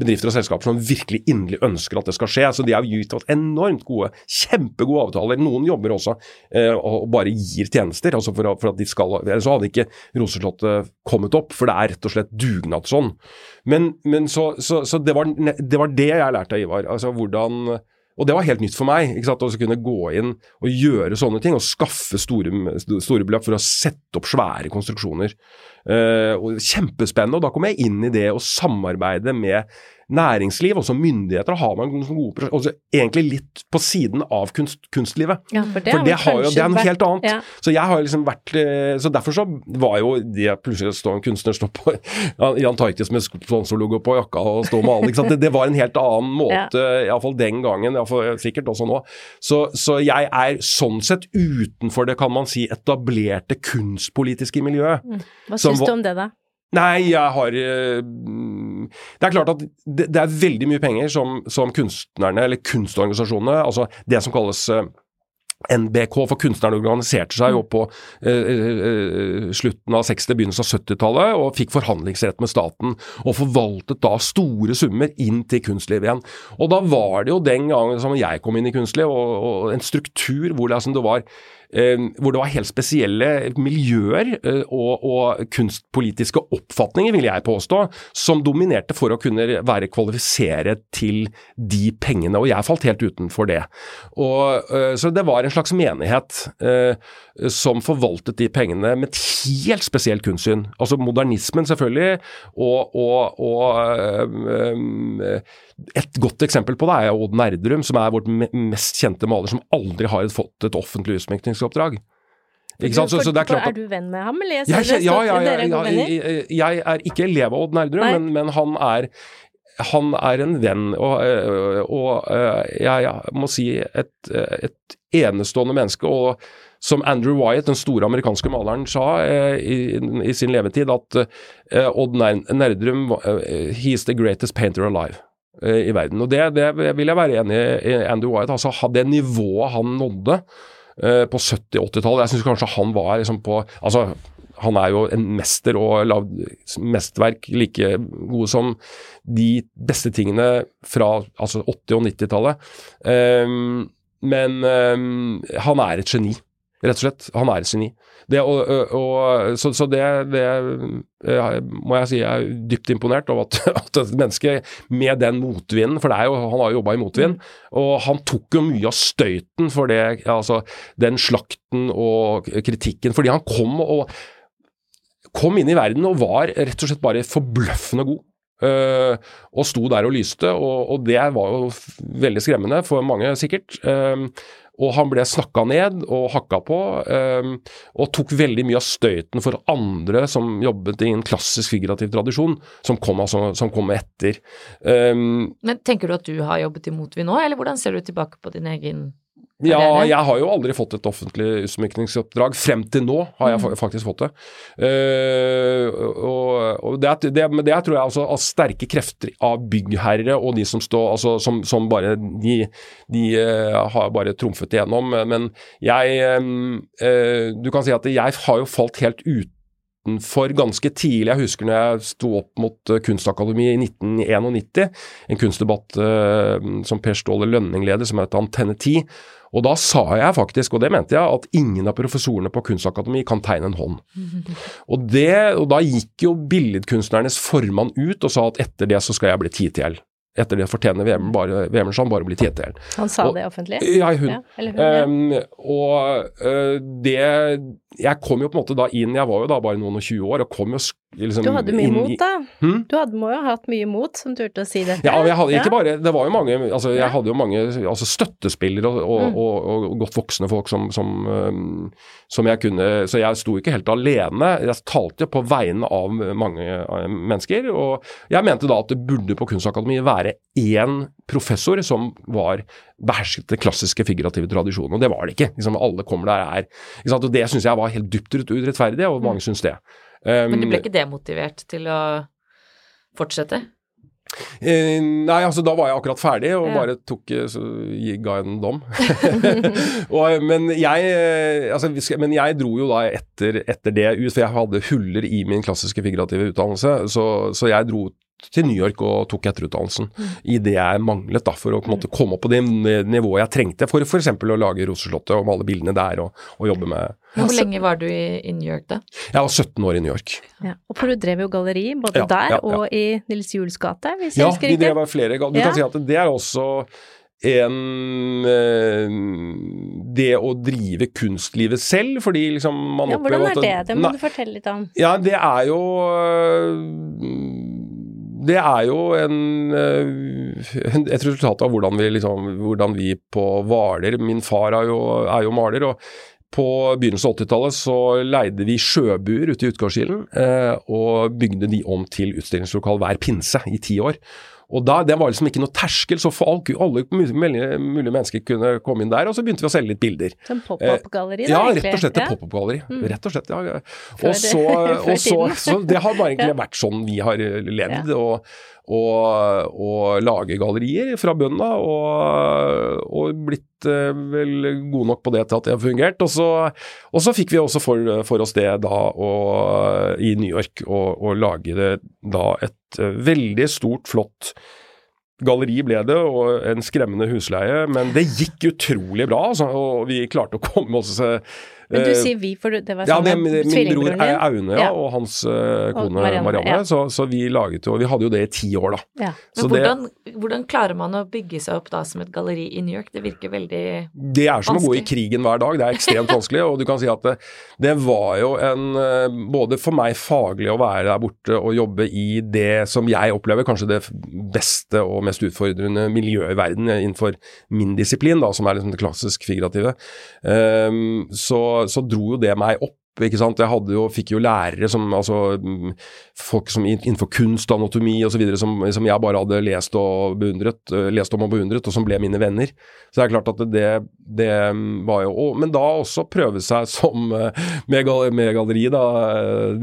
bedrifter og selskaper som virkelig inderlig ønsker at det skal skje. så De har gitt oss enormt gode, kjempegode avtaler. Noen jobber også eh, og bare gir tjenester. altså for, for at de skal, Ellers hadde ikke Roseslottet kommet opp, for det er rett og slett dugnad sånn. Men, men så, så, så det, var, det var det jeg lærte av Ivar. altså hvordan og det var helt nytt for meg. ikke sant, Å kunne gå inn og gjøre sånne ting, og skaffe store, store beløp for å sette opp svære konstruksjoner. Og Kjempespennende. og Da kom jeg inn i det å samarbeide med næringsliv, også myndigheter. har man gode altså Egentlig litt på siden av kunst, kunstlivet. Ja, for det, For det, har jo, det er noe helt annet. Ja. Så jeg har liksom vært eh, Så derfor så var jo det plutselig å stå en kunstner stå på, i Antarktis med sponsorlogo på jakka og stå og male? Det, det var en helt annen måte, i iallfall den gangen, iallfall sikkert også nå. Så, så jeg er sånn sett utenfor det, kan man si, etablerte kunstpolitiske miljøet. Hva som syns du om det, da? Nei, jeg har eh, mm, Det er klart at det, det er veldig mye penger som, som kunstnerne, eller kunstorganisasjonene, altså det som kalles eh, NBK, for kunstnerne organiserte seg jo på eh, eh, slutten av 60-, begynnelsen av 70-tallet og fikk forhandlingsrett med staten, og forvaltet da store summer inn til kunstlivet igjen. Og da var det jo den gangen som jeg kom inn i kunstliv, og, og en struktur hvor det, altså, det var hvor det var helt spesielle miljøer eh, og, og kunstpolitiske oppfatninger, vil jeg påstå, som dominerte for å kunne være kvalifisere til de pengene, og jeg falt helt utenfor det. Og, eh, så det var en slags menighet eh, som forvaltet de pengene med et helt spesielt kunstsyn. Altså modernismen, selvfølgelig, og, og, og eh, et godt eksempel på det er Odd Nerdrum, som er vårt mest kjente maler, som aldri har fått et offentlig utsmykningsoppdrag. Ikke sant? Så, så det er klart klart Er du venn med ham, eller? Jeg jeg, ja, ja, ja, ja, jeg, jeg er ikke elev av Odd Nerdrum, men, men han er han er en venn, og, og, og øh, jeg, må si et, et enestående menneske. og som Andrew Wyatt, den store amerikanske maleren, sa eh, i, i sin levetid, at Odd Nerdrum He's the greatest painter alive i verden. Og det, det vil jeg være enig i Andrew Wyatt. altså Det nivået han nådde eh, på 70-80-tallet Jeg syns kanskje han var liksom på altså han er jo en mester og lagd mesterverk like gode som de beste tingene fra altså 80- og 90-tallet. Um, men um, han er et geni. Rett og slett. Han er et geni. Det, og, og, så, så det, det må jeg si jeg er dypt imponert over at, (laughs) at et menneske med den motvinden, for det er jo, han har jo jobba i motvind, og han tok jo mye av støyten for det, altså den slakten og kritikken, fordi han kom og kom inn i verden og var rett og slett bare forbløffende god. Uh, og sto der og lyste, og, og, det var jo veldig skremmende for mange, sikkert. Uh, og han ble snakka ned og hakka på, um, og tok veldig mye av støyten for andre som jobbet i en klassisk figurativ tradisjon, som kom, altså, som kom etter. Um, Men tenker du at du har jobbet imot vi nå, eller hvordan ser du tilbake på din egen ja, jeg har jo aldri fått et offentlig utsmykningsoppdrag. Frem til nå har jeg mm. faktisk fått det. Uh, og, og det, det, men det tror jeg altså av sterke krefter av byggherre og de som står altså, som, som, bare De, de uh, har bare trumfet igjennom. Men jeg uh, Du kan si at jeg har jo falt helt utenfor ganske tidlig. Jeg husker når jeg sto opp mot Kunstakademiet i 1991, en kunstdebatt uh, som Per Ståle Lønning leder, som het Antenne 10. Og da sa jeg faktisk, og det mente jeg, at ingen av professorene på Kunstakademi kan tegne en hånd. (laughs) Og, det, og da gikk jo billedkunstnernes formann ut og sa at etter det så skal jeg bli TTL. Etter det fortjener Vemundsen bare å bli TTL. Han sa og, det offentlig? Ja, hun. Ja, hun ja. Um, og uh, det Jeg kom jo på en måte da inn, jeg var jo da bare noen og tjue år, og kom jo liksom Du hadde mye mot, da. Hmm? Du hadde, må jo ha hatt mye mot som turte å si dette? Ja, jeg hadde ikke bare Det var jo mange altså Jeg hadde jo mange altså støttespillere og, og, mm. og, og, godt voksne folk som, som, som, jeg kunne Så jeg sto ikke helt alene. Jeg talte på vegne av mange uh, mennesker, og jeg mente da at det burde på Kunstakademiet være én professor som var behersket den klassiske figurative tradisjonen, og det var det ikke. Liksom, alle kommer der er og Det syns jeg var helt dypt urettferdig, og mange mm. syns det. Um, Men du ble ikke demotivert til å fortsette? Eh, nei, altså da var jeg akkurat ferdig og ja. bare tok eh, så ga en dom. (laughs) og, men, jeg, eh, altså, men, jeg, dro jo da etter, etter, det ut, for jeg hadde huller i min klassiske figurative utdannelse. Så, så jeg dro til New York og tok etterutdannelsen mm. i det jeg manglet da, for å måte, komme opp på det nivået jeg trengte for f.eks. å lage Roseslottet og male bildene der og, og jobbe med Hvor lenge var du i, i, New York da? Jeg var 17 år i New York. Ja. Og for du drev jo galleri både ja, der ja, og i Nils Juels gate, hvis jeg husker riktig? Ja, det var flere galleri. Du kan si at det er også en eh, Det å drive kunstlivet selv, fordi liksom man ja, opplever Hvordan er det? Det må nei, du fortelle litt om. Ja, det er jo det er jo en, eh, et resultat av hvordan vi, liksom, hvordan vi på Hvaler Min far er jo, er jo maler. og på begynnelsen av 80-tallet så leide vi sjøbuer ute i Utgårdskilen eh, og bygde de om til utstillingslokal hver pinse i ti år. Og da, Det var liksom ikke noe terskel, så folk, alle, mulige, mulige, mennesker kunne komme inn der. Og så begynte vi å selge litt bilder. Som pop-up-galleri? Eh, ja, rett og slett et ja. pop-up-galleri. Mm. Rett og slett, ja. Og så, (laughs) og så, så, Det har bare (laughs) egentlig vært sånn vi har levd. Ja. og og, og lage gallerier fra bunnen av, og, og, blitt eh, vel gode nok på det til at det har fungert. Og så, og så fikk vi også for, for oss det da og, i New York å lage det da et eh, veldig stort, flott galleri ble det, og en skremmende husleie. Men det gikk utrolig bra, altså, og vi klarte å komme oss men du eh, sier vi, for det var sånn ja, det, Min bror er Aune, ja, og hans uh, kone Marianne. Marianne ja. så, så, vi laget jo Vi hadde jo det i ti år, da. Ja. Men hvordan, det, hvordan, klarer man å bygge seg opp da som et galleri i New York? Det virker veldig vanskelig. Det er som vanskelig. å gå i krigen hver dag. Det er ekstremt (laughs) vanskelig. Og du kan si at det, det var jo en eh, Både for meg faglig å være der borte og jobbe i det som jeg opplever kanskje det beste og mest utfordrende miljøet i verden innenfor min disiplin, da, som er liksom det klassisk figurative. Um, så så dro jo det meg opp ikke sant? Jeg hadde jo, fikk jo lærere som altså Folk som innenfor kunst, anatomi osv. Som, som jeg bare hadde lest, og beundret, eh, lest om og beundret, og som ble mine venner. Så det er klart at det, det var jo og, Men da også prøve seg som eh, med, med galleri, da.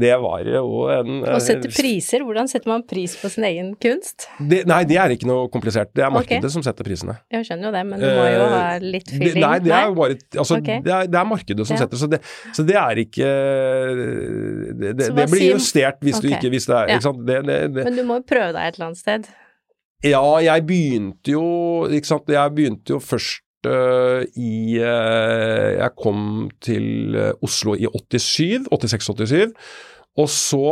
Det var jo en Å sette priser, hvordan setter man pris på sin egen kunst? Det, nei, det er ikke noe komplisert. Det er markedet okay. som setter prisene. Jeg skjønner jo det, men du må jo ha litt feeling. nei, det er jo bare altså, okay. det, er, det, er, markedet som ja. setter, så det, så det er ikke det, det, det blir justert hvis okay. du ikke hvis det er ja. det, Men du må jo prøve deg et eller annet sted? Ja, jeg begynte jo ikke sant? Jeg begynte jo først øh, i øh, Jeg kom til Oslo i 87, 86-87. Og så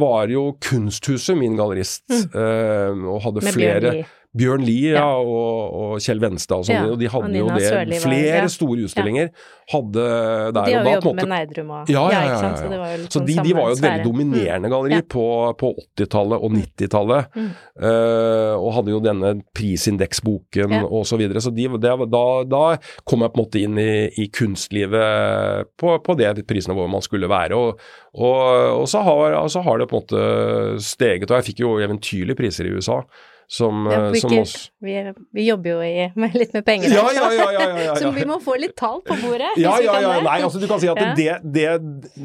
var jo Kunsthuset min gallerist, øh, og hadde Mm. Med flere Bjørn Lie. Bjørn Lie ja. Og, og Kjell Venstad og sånn, Ja, og de hadde og jo det. Sørli flere ja. store utstillinger hadde der. De og har jo da på jobbet med Neidrum og ja, ja, ja? Så det var jo Så sånn de, de var jo et veldig dominerende galleri mm. på, på 80-tallet og 90-tallet. Mm. Uh, og hadde jo denne prisindeksboken Ja. og så videre. Så de, det, da, da kom jeg på en måte inn i, i kunstlivet på, på det prisnivået man skulle være. Og, og så, har, så har det på en måte steget. Og jeg fikk jo eventyrlige priser i USA. Som, Ja, eh, vi, som ikke, også vi, vi jobber jo i, med litt med penger Ja, ja, ja, ja, ja, ja. så vi må få litt tall på bordet. Ja, ja, ja. Nei, altså du kan si at det, det,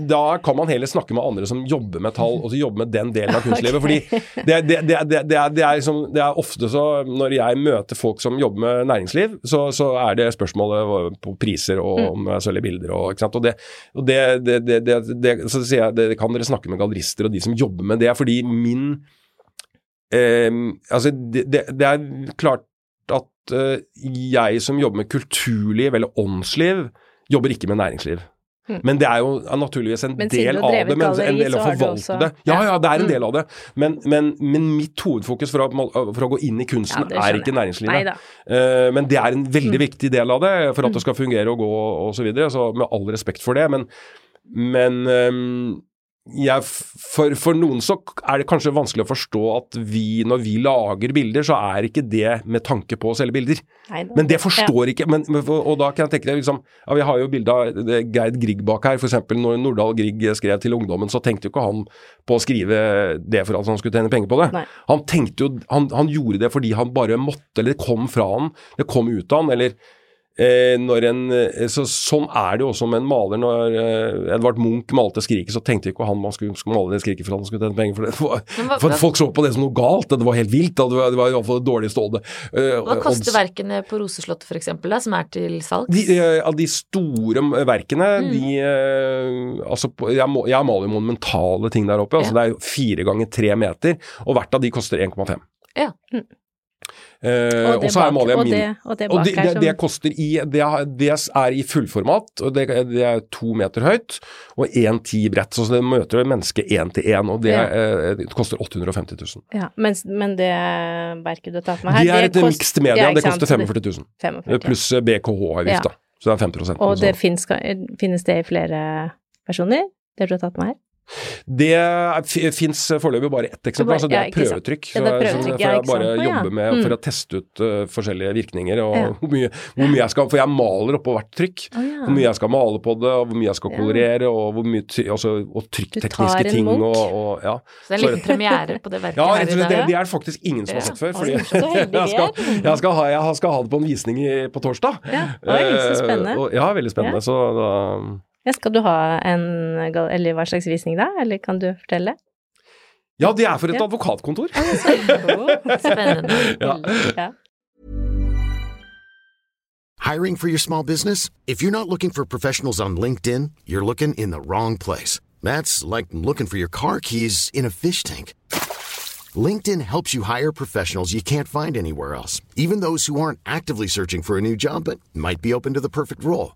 da kan man heller snakke med andre som jobber med tall, og så jobber med den delen av (laughs) kunstlivet. Fordi det, det, det, det, det, er, det, er liksom, det er ofte så Når jeg møter folk som jobber med næringsliv, så, så er det spørsmålet på priser og Mm. om jeg selger bilder og ikke sant. Og det, og det, Så sier jeg det kan dere snakke med gallerister og de som jobber med det, fordi min Altså, det, det, det er klart at eh, jeg som jobber med kulturliv eller åndsliv, jobber ikke med næringsliv. Mm. Men det er jo er naturligvis en del av det, men en del av å forvalte det. Ja, ja, det er en Mm. del av det. Men, men, men mitt hovedfokus for å, for å gå inn i kunsten Ja, er ikke næringslivet. Eh, men det er en veldig Mm. viktig del av det for at det skal fungere og gå og så videre. Så med all respekt for det. Men, men ehm, jeg, for, for noen så er det kanskje vanskelig å forstå at vi, når vi lager bilder, så er ikke det med tanke på å selge bilder. Neida. Men det forstår ikke men, Og da kan jeg tenke deg liksom ja, Vi har jo bilde av eh, Gerd Grieg bak her. Eksempel når Nordahl Grieg skrev til ungdommen, så tenkte jo ikke han på å skrive det for at han skulle tjene penger på det. Nei. Han tenkte jo han, han gjorde det fordi han bare måtte, eller det kom fra han, det kom ut av han, eller Eh, når en, eh, så, sånn er det jo også med en maler. Når eh, Edvard Munch malte 'Skriket', så tenkte ikke han man skulle, skulle male det 'Skriket' for han skulle tjene penger. For, det. for, hva- for folk så på det som noe galt. Det var helt vilt. Det var, det var i hvert fall det dårligste oddet. Eh, Hva koster odds. verkene på Roseslottet eksempel, som er til salgs? De, eh, av de store verkene, Mm. de eh, Altså, jeg, må, jeg maler jo monumentale ting der oppe. Altså, Ja. Det er fire ganger tre meter, og hvert av de koster 1,5. Ja. Eh, Det og så er og min det- og det og det, det, det koster i det, det er i fullformat, og det, er to meter høyt og 1,10 bredt. Så det møter mennesket menneske én til én, og det, Ja. uh, det koster 850 000. Ja, men, men det verket du har tatt med her Det er et kost- mixed media, Ja, det koster 45 000. 45. Pluss BKH-avgift, Ja. da. Så det er 5 Og det finnes, finnes det i flere versjoner? Det du har tatt med her? Det fins foreløpig bare ett eksemplar, så det er prøvetrykk. Ja, Så, er så får jeg bare jobber jobbe med Mm. for å teste ut uh, forskjellige virkninger, og Ja. hvor, mye, hvor mye jeg skal For jeg maler oppå hvert trykk. Ja. Hvor mye jeg skal male på det, og hvor mye jeg skal kolorere, og hvor mye ty- altså, og Du trykktekniske tar en ting og, og ja. Så det er en liten premiere på det (laughs) verket Ja, her rett og i slett, dag. det, det er det faktisk ingen som har Ja. sett før. Fordi (laughs) jeg, skal, jeg, skal ha, jeg skal ha det på en visning i, på torsdag. Ja, det er veldig spennende. og- ja, veldig spennende. Så da Ja, skal du ha en Eller hva slags visning da? Eller kan du fortelle? Ja, det er for et Ja. advokatkontor. (laughs) Spennende. Ja. ja. Hiring for your small business? If you're not looking for professionals on LinkedIn, you're looking in the wrong place. That's like looking for your car keys in a fish tank. LinkedIn helps you hire professionals you can't find anywhere else, even those who aren't actively searching for a new job but might be open to the perfect role.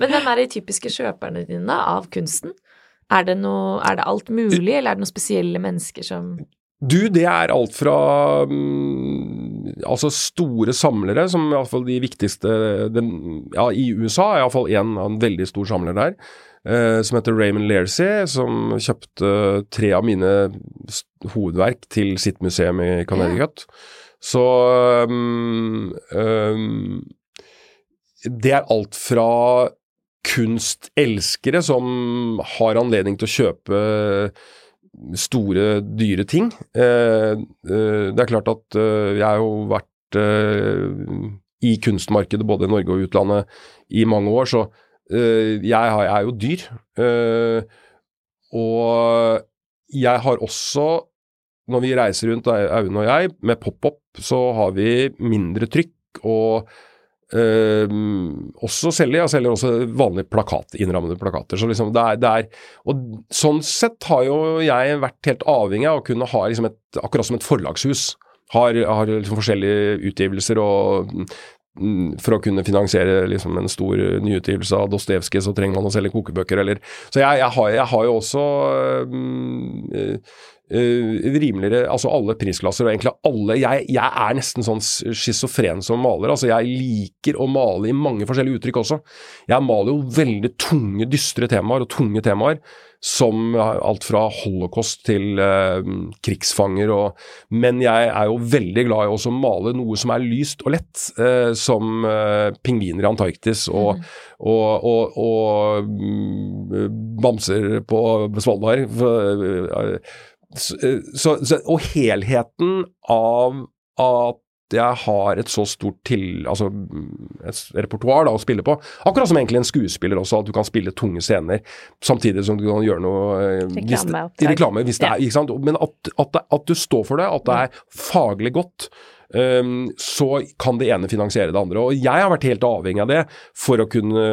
Men hvem er de typiske kjøperne dine av kunsten? Er det, noe, er det alt mulig, eller er det noen spesielle mennesker som Du, det er alt fra mm, altså store samlere, som iallfall de viktigste den, ja, I USA er iallfall én en veldig stor samler der, eh, som heter Raymond Learsey, som kjøpte tre av mine hovedverk til sitt museum i Connecticut. Så um, um, Det er alt fra kunstelskere som har anledning til å kjøpe store, dyre ting. Eh, eh, det er klart at eh, jeg har jo vært i kunstmarkedet både i Norge og utlandet i mange år, så jeg, er jo dyr. Og jeg har også, når vi reiser rundt, Aune og jeg, med pop-up, så har vi mindre trykk og Ehm, også selger jeg selger også vanlige plakat, innrammede plakater. Så liksom det er, det er, og sånn sett har jo jeg vært helt avhengig av å kunne ha liksom et, akkurat som et forlagshus. Har, har liksom forskjellige utgivelser og mm, for å kunne finansiere liksom en stor nyutgivelse av Dostojevskij, så trenger man å selge kokebøker, eller Så jeg, jeg, har, jeg har jo også eh, rimeligere Altså alle prisklasser og egentlig alle jeg, jeg er nesten sånn schizofren som maler. Altså jeg liker å male i mange forskjellige uttrykk også. Jeg maler jo veldig tunge, dystre temaer og tunge temaer. Som alt fra holocaust til uh, krigsfanger og Men jeg er jo veldig glad i også å male noe som er lyst og lett, uh, som uh, pingviner i Antarktis og, og, og, og og bamser på Svalbard. Eh, så, så, og helheten av at jeg har et så stort til, altså et repertoar da, å spille på. Akkurat som egentlig en skuespiller også, at du kan spille tunge scener samtidig som du kan gjøre noe eh, hvis reklame, hvis det er, ikke sant? Men at, at, at du står for det, at det er faglig godt, um, så kan det ene finansiere det andre. Og jeg har vært helt avhengig av det for å kunne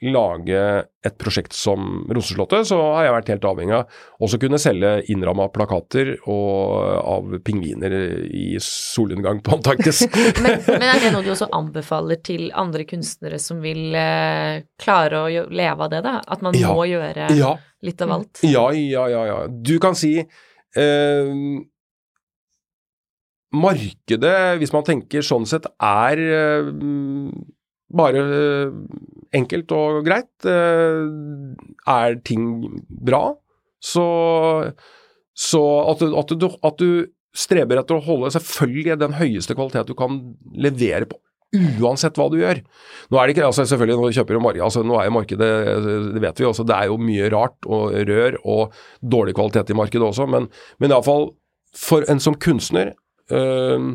lage et prosjekt som Roseslottet, så har jeg vært helt avhengig av også kunne selge innramma plakater og av pingviner i solnedgang på Antarktis. (laughs) Men, men er det noe du også anbefaler til andre kunstnere som vil eh, klare å leve av det, da? At man Ja. må gjøre ja. litt av alt? Ja, ja, ja. ja. Du kan si eh, Markedet, hvis man tenker sånn sett, er eh, bare eh, enkelt og greit. Eh, er ting bra, så, så at, du, at, du, at du streber etter å holde selvfølgelig den høyeste kvalitet du kan levere på. Uansett hva du gjør. Nå er det ikke, altså selvfølgelig når du kjøper markedet, altså nå er jo markedet, det vet vi også, det er jo mye rart og rør og dårlig kvalitet i markedet også, men, men iallfall for en som kunstner øh,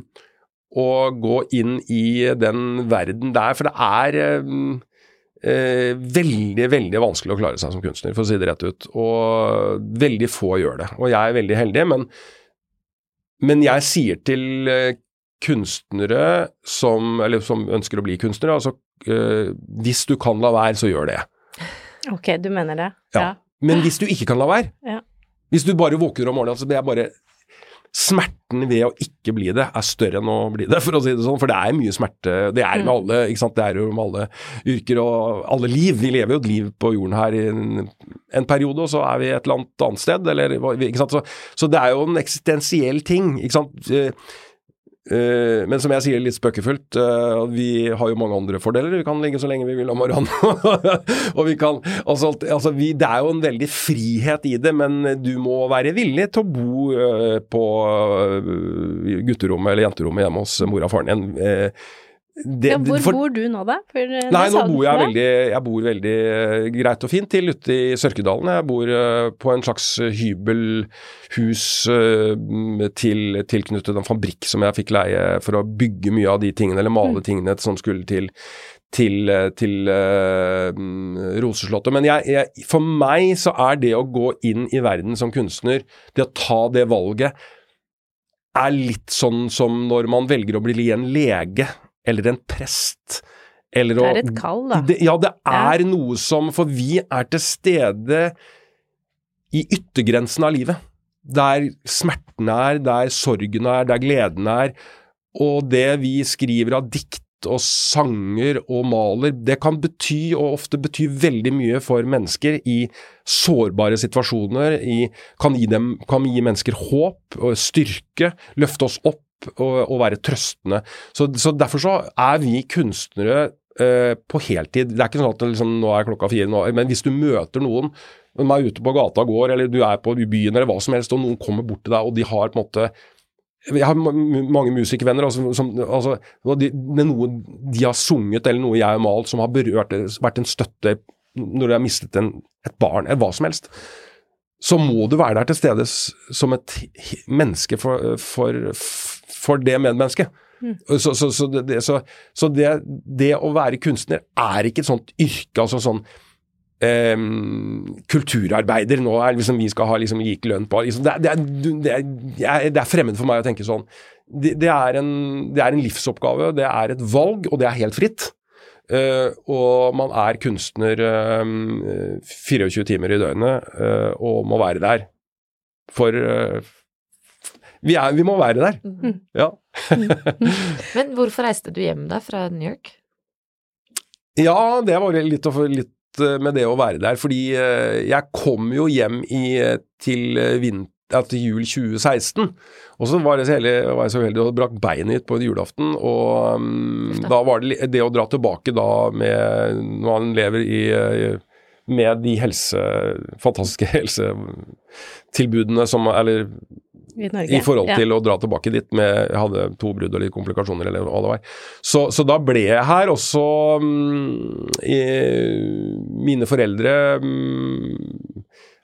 å gå inn i den verden der, for det er øh, veldig, veldig vanskelig å klare seg som kunstner, for å si det rett ut. Og veldig få gjør det. Og jeg er veldig heldig, men, men jeg sier til øh, kunstnere som, eller som ønsker å bli kunstnere, altså eh, hvis du kan la være, så gjør det. Ok, du mener det? Ja. Men hvis du ikke kan la være, Ja. hvis du bare våkner om morgenen, altså, jeg bare Smerten ved å ikke bli det er større enn å bli det, for å si det sånn. For det er mye smerte. Det er med alle, ikke sant. Det er jo med alle yrker og alle liv. Vi lever jo et liv på jorden her i en, en periode, og så er vi et eller annet annet sted. Eller, ikke sant? Så, så det er jo en eksistensiell ting. ikke sant. Eh, men som jeg sier litt spøkefullt, eh, vi har jo mange andre fordeler. Vi kan ligge så lenge vi vil om morgenen. (laughs) og vi kan, altså, altså vi, Det er jo en veldig frihet i det, men du må være villig til å bo eh, på gutterommet eller jenterommet hjemme hos mora og faren din. Det- Ja, hvor for- bor du nå, da? For, eh, Nei, nå bor jeg veldig, jeg bor veldig eh, greit og fint til ute i Sørkedalen. Jeg bor uh, på en slags hybelhus uh, til, tilknyttet en fabrikk som jeg fikk leie for å bygge mye av de tingene, eller male tingene som skulle til til, til mm, Roseslottet. Men jeg, jeg, for meg så er det å gå inn i verden som kunstner, det å ta det valget, er litt sånn som når man velger å bli en lege eller en prest. Eller Det er et kall, da. Det, ja, det Ja. er noe som For vi er til stede i yttergrensen av livet. Der smerten er, der sorgen er, der gleden er. Og det vi skriver av dikt og sanger og maler, det kan bety, og ofte bety veldig mye for mennesker i sårbare situasjoner, i, kan, gi dem, kan gi mennesker håp og styrke, løfte oss opp og, og være trøstende. Så, så, derfor så er vi kunstnere eh, på heltid. Det er ikke sånn at liksom, nå er klokka fire, nå, men hvis du møter noen om er ute på gata og går, eller du er på byen eller hva som helst, og noen kommer bort til deg og de har på en måte jeg har mange musikervenner altså, som, altså, de, noe de har sunget eller noe jeg har malt som har berørt, vært en støtte når de har mistet en, et barn, eller hva som helst. Så må du være der til stede som et menneske for, for, det medmennesket. Mm. Så, så, så, det, så det, det, å være kunstner er ikke et sånt yrke. altså sånn eh, kulturarbeider nå er liksom vi skal ha liksom lik lønn på liksom, det, det, er, det, er, det, er, fremmed for meg å tenke sånn. Det, er en, det er en livsoppgave, det er et valg, og det er helt fritt. Uh, og man er kunstner uh, eh, 24 timer i døgnet uh, og må være der. For vi, er, vi, må være der. Mm. Ja. (laughs) Men hvorfor reiste du hjem da fra New York? Ja, det var litt, litt Eh, med det å være der. Fordi eh, jeg kom jo hjem i, til, til, til jul 2016. Og så var jeg så heldig, var jeg så heldig og brakk beinet mitt på julaften. Og um, da var det det å dra tilbake da med Når man lever i, med de helse, fantastiske (laughs) helsetilbudene som Eller i, I forhold til ja. å dra tilbake dit med Jeg hadde to brudd og litt komplikasjoner, eller hva det var. Så, så da ble jeg her. også um, i, Mine foreldre um,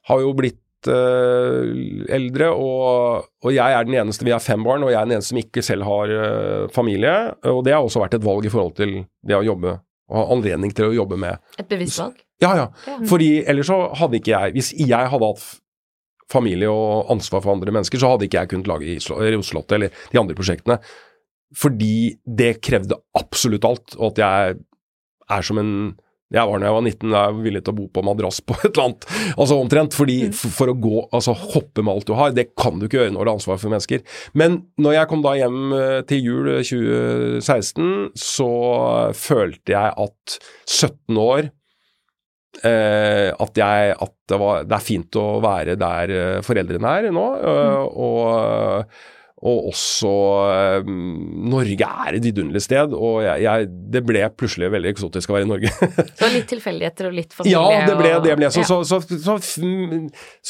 har jo blitt uh, eldre, og, og, jeg er den eneste Vi har fem barn, og jeg er den eneste som ikke selv har uh, familie. Og det har også vært et valg i forhold til det å jobbe og ha anledning til å jobbe med Et bevisst valg? Ja, ja. ja. Fordi ellers så hadde ikke jeg Hvis jeg hadde hatt familie og ansvar for andre mennesker, så hadde ikke jeg kunnet lage Roseslottet eller de andre prosjektene. Fordi det krevde absolutt alt, og at jeg er som en jeg var da jeg var 19, jeg var villig til å bo på madrass på et eller annet, altså omtrent. fordi mm. for, for, å gå, altså hoppe med alt du har, det kan du ikke gjøre når det er ansvar for mennesker. Men når jeg kom da hjem eh, til jul 2016, så følte jeg at 17 år Eh, at, jeg, at det, var, det, er fint å være der uh, foreldrene er nå. Uh, mm. og, og, også Norge er et vidunderlig sted, og jeg, jeg, det ble plutselig veldig eksotisk å være i Norge. (laughs) så litt tilfeldigheter og litt familie? (laughs) Ja, det ble det. Ble. Så, ja. så, så,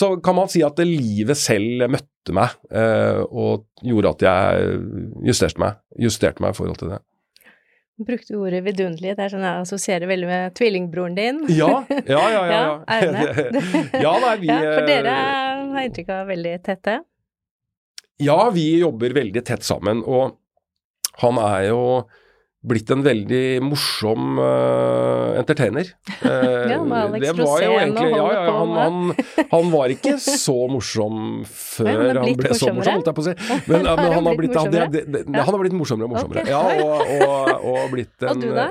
så, kan man si at livet selv møtte meg, og gjorde at jeg justerte meg, justerte meg i forhold til det brukte ordet vidunderlig. Det er sånn jeg assosierer veldig med tvillingbroren din. Ja, ja, ja. ja, ja. (laughs) (laughs) ja nei, vi ja, For dere eh, har inntrykk av veldig tette? Ja, vi jobber veldig tett sammen. Og han er jo blitt en veldig morsom uh, entertainer. Uh, (laughs) ja, med Alex det var jo egentlig, ja, ja, han, han, han, var ikke så morsom (laughs) før han ble så morsom, holdt jeg på å si. (laughs) Men, men han, har blitt, han, det, det, han, har blitt morsommere og morsommere. Okay. Ja, og, og, og, blitt en Og du da?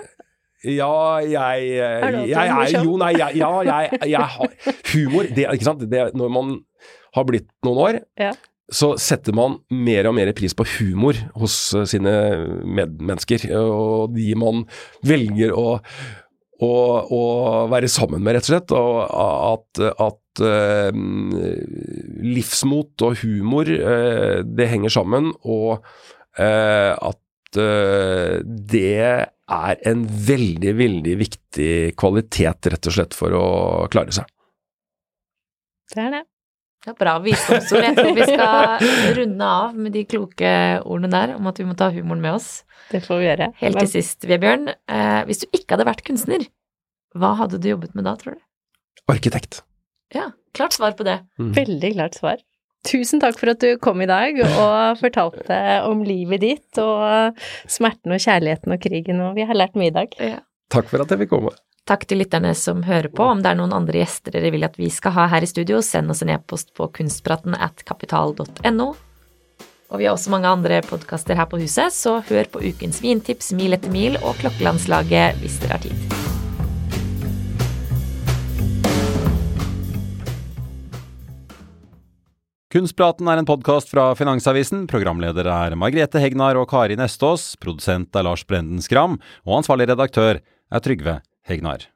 Ja, jeg, jeg, jeg er Jo, nei, jeg, ja, jeg, jeg har Humor, det, ikke sant. Det, når man har blitt noen år, ja så setter man mer og mer pris på humor hos eh, sine medmennesker. Og de man velger å, å, å være sammen med, rett og slett. Og at, at uh, livsmot og humor, uh, det henger sammen. Og uh, at det er en veldig, veldig viktig kvalitet, rett og slett, for å klare seg. Det er det. Ja, bra visdomsord. Jeg tror vi skal runde av med de kloke ordene der om at vi må ta humoren med oss. Det får vi gjøre. Helt til sist, Vebjørn. Eh, hvis du ikke hadde vært kunstner, hva hadde du jobbet med da, tror du? Arkitekt. Ja, klart svar på det. Mm. Veldig klart svar. Tusen takk for at du kom i dag og fortalte om livet ditt og smerten og kjærligheten og krigen, og vi har lært mye i dag. Ja. Takk for at jeg fikk komme. Takk til lytterne som hører på. Om det er noen andre gjester dere vil at vi skal ha her i studio, send oss en e-post på kunstpraten at kapital.no. Og vi har også mange andre podkaster her på huset, så hør på ukens vintips Mil etter mil og Klokkelandslaget hvis dere har tid. Kunstpraten er en podkast fra Finansavisen. Programleder er Margrethe Hegnar og Kari Nestås. Produsent er Lars Brenden Skram. Og ansvarlig redaktør er Trygve Hegnar.